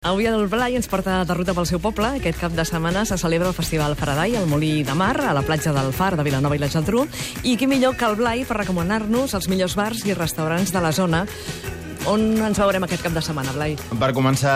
Avui el Blai ens porta de ruta pel seu poble. Aquest cap de setmana se celebra el Festival Faraday al Molí de Mar, a la platja del Far de Vilanova i la Geltrú. I qui millor que el Blai per recomanar-nos els millors bars i restaurants de la zona. On ens veurem aquest cap de setmana, Blai? Per començar,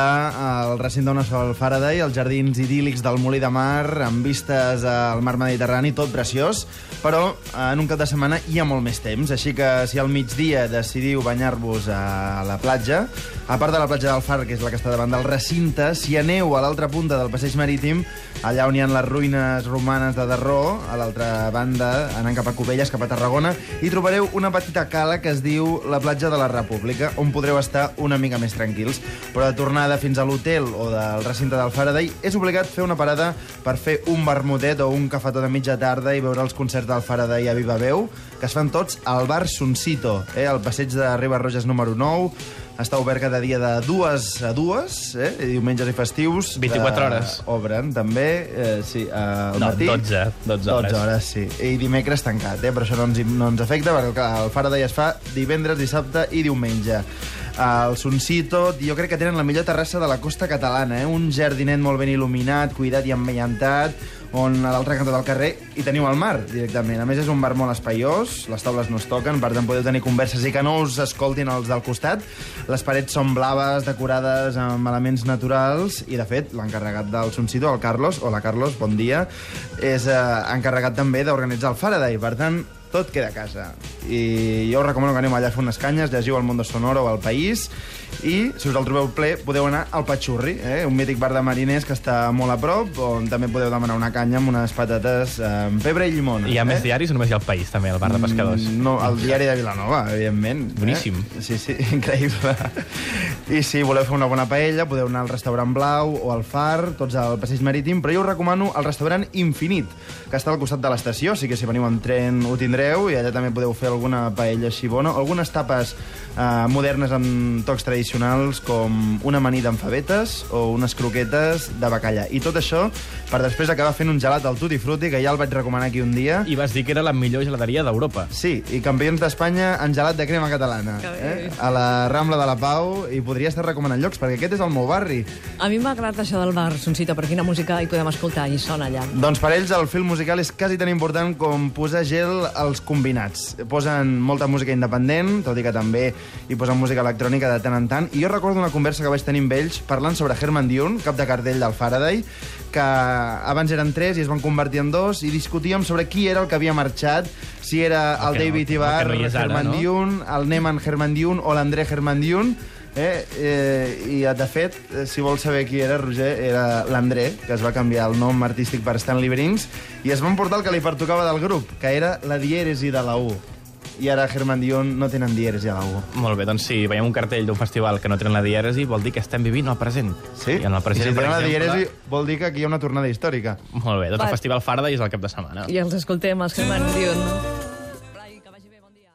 el recinte on es fa el Faraday, els jardins idíl·lics del Molí de Mar, amb vistes al mar Mediterrani, tot preciós, però en un cap de setmana hi ha molt més temps, així que si al migdia decidiu banyar-vos a la platja, a part de la platja del Far, que és la que està davant del recinte, si aneu a l'altra punta del passeig marítim, allà on hi ha les ruïnes romanes de Darró, a l'altra banda, anant cap a Cubelles, cap a Tarragona, hi trobareu una petita cala que es diu la platja de la República, on podreu estar una mica més tranquils. Però de tornada fins a l'hotel o del recinte del Faraday és obligat fer una parada per fer un vermutet o un cafetó de mitja tarda i veure els concerts del Faraday a Viva Veu, que es fan tots al bar Suncito, eh, al passeig de Ribes Roges número 9, està obert cada dia de dues a dues, eh? Diumenges i festius. 24 hores. Obren, també, eh, sí, al No, matí. 12, 12 hores. 12 hores, sí. I dimecres tancat, eh? però això no ens, no ens afecta, perquè clar, el Faraday es fa divendres, dissabte i diumenge. El Suncito, jo crec que tenen la millor terrassa de la costa catalana, eh? un jardinet molt ben il·luminat, cuidat i ambientat, on a l'altre cantó del carrer hi teniu el mar, directament. A més, és un bar molt espaiós, les taules no es toquen, per tant podeu tenir converses i que no us escoltin els del costat. Les parets són blaves, decorades amb elements naturals, i de fet, l'encarregat del Suncito, el Carlos, hola Carlos, bon dia, és eh, encarregat també d'organitzar el Faraday, per tant, tot queda a casa. I jo us recomano que aneu allà a fer unes canyes, llegiu el Mundo Sonoro o el País, i si us el trobeu ple podeu anar al Patxurri, eh? un mític bar de mariners que està molt a prop, on també podeu demanar una canya amb unes patates eh, amb pebre i llimona. Hi ha més eh? diaris o només hi ha el País, també, al bar de pescadors? Mm, No, el diari de Vilanova, evidentment. Boníssim. Eh? Sí, sí, increïble. I si voleu fer una bona paella, podeu anar al restaurant Blau o al Far, tots al passeig marítim, però jo us recomano el restaurant Infinit, que està al costat de l'estació, així que si veniu amb tren ho tindreu, i allà també podeu fer alguna paella així bona, algunes tapes eh, modernes amb tocs tradicionals, com una amanida amb favetes o unes croquetes de bacallà. I tot això per després acabar fent un gelat al Tutti Frutti, que ja el vaig recomanar aquí un dia, I vas dir que era la millor gelateria d'Europa. Sí, i campions d'Espanya en gelat de crema catalana. Eh? A la Rambla de la Pau, i podria estar recomanant llocs, perquè aquest és el meu barri. A mi m'ha agradat això del bar Soncito, per quina música hi podem escoltar i sona allà. Doncs per ells el film musical és quasi tan important com posar gel als combinats. Posen molta música independent, tot i que també hi posen música electrònica de tant en tant, i jo recordo una conversa que vaig tenir amb ells parlant sobre Herman Dune, cap de cartell del Faraday, que abans eren tres i es van convertir en dos, i discutíem sobre qui era el que havia marxat, si era el, El no- David el Ibar, que no ara, Herman no? Dune, el Neman Herman Dune o l'André Herman Dune, Eh, eh, I, de fet, eh, si vols saber qui era, Roger, era l'André, que es va canviar el nom artístic per Stanley Brinks, i es va emportar el que li pertocava del grup, que era la dièresi de la U. I ara Herman Dion no tenen dièresi a la U. Molt bé, doncs si veiem un cartell d'un festival que no tenen la dièresi, vol dir que estem vivint el present. Sí? I en el I present, si per tenen la dièresi, vol dir que aquí hi ha una tornada històrica. Molt bé, doncs Va. el Festival Faraday és el cap de setmana. I els escoltem, els Herman Dion.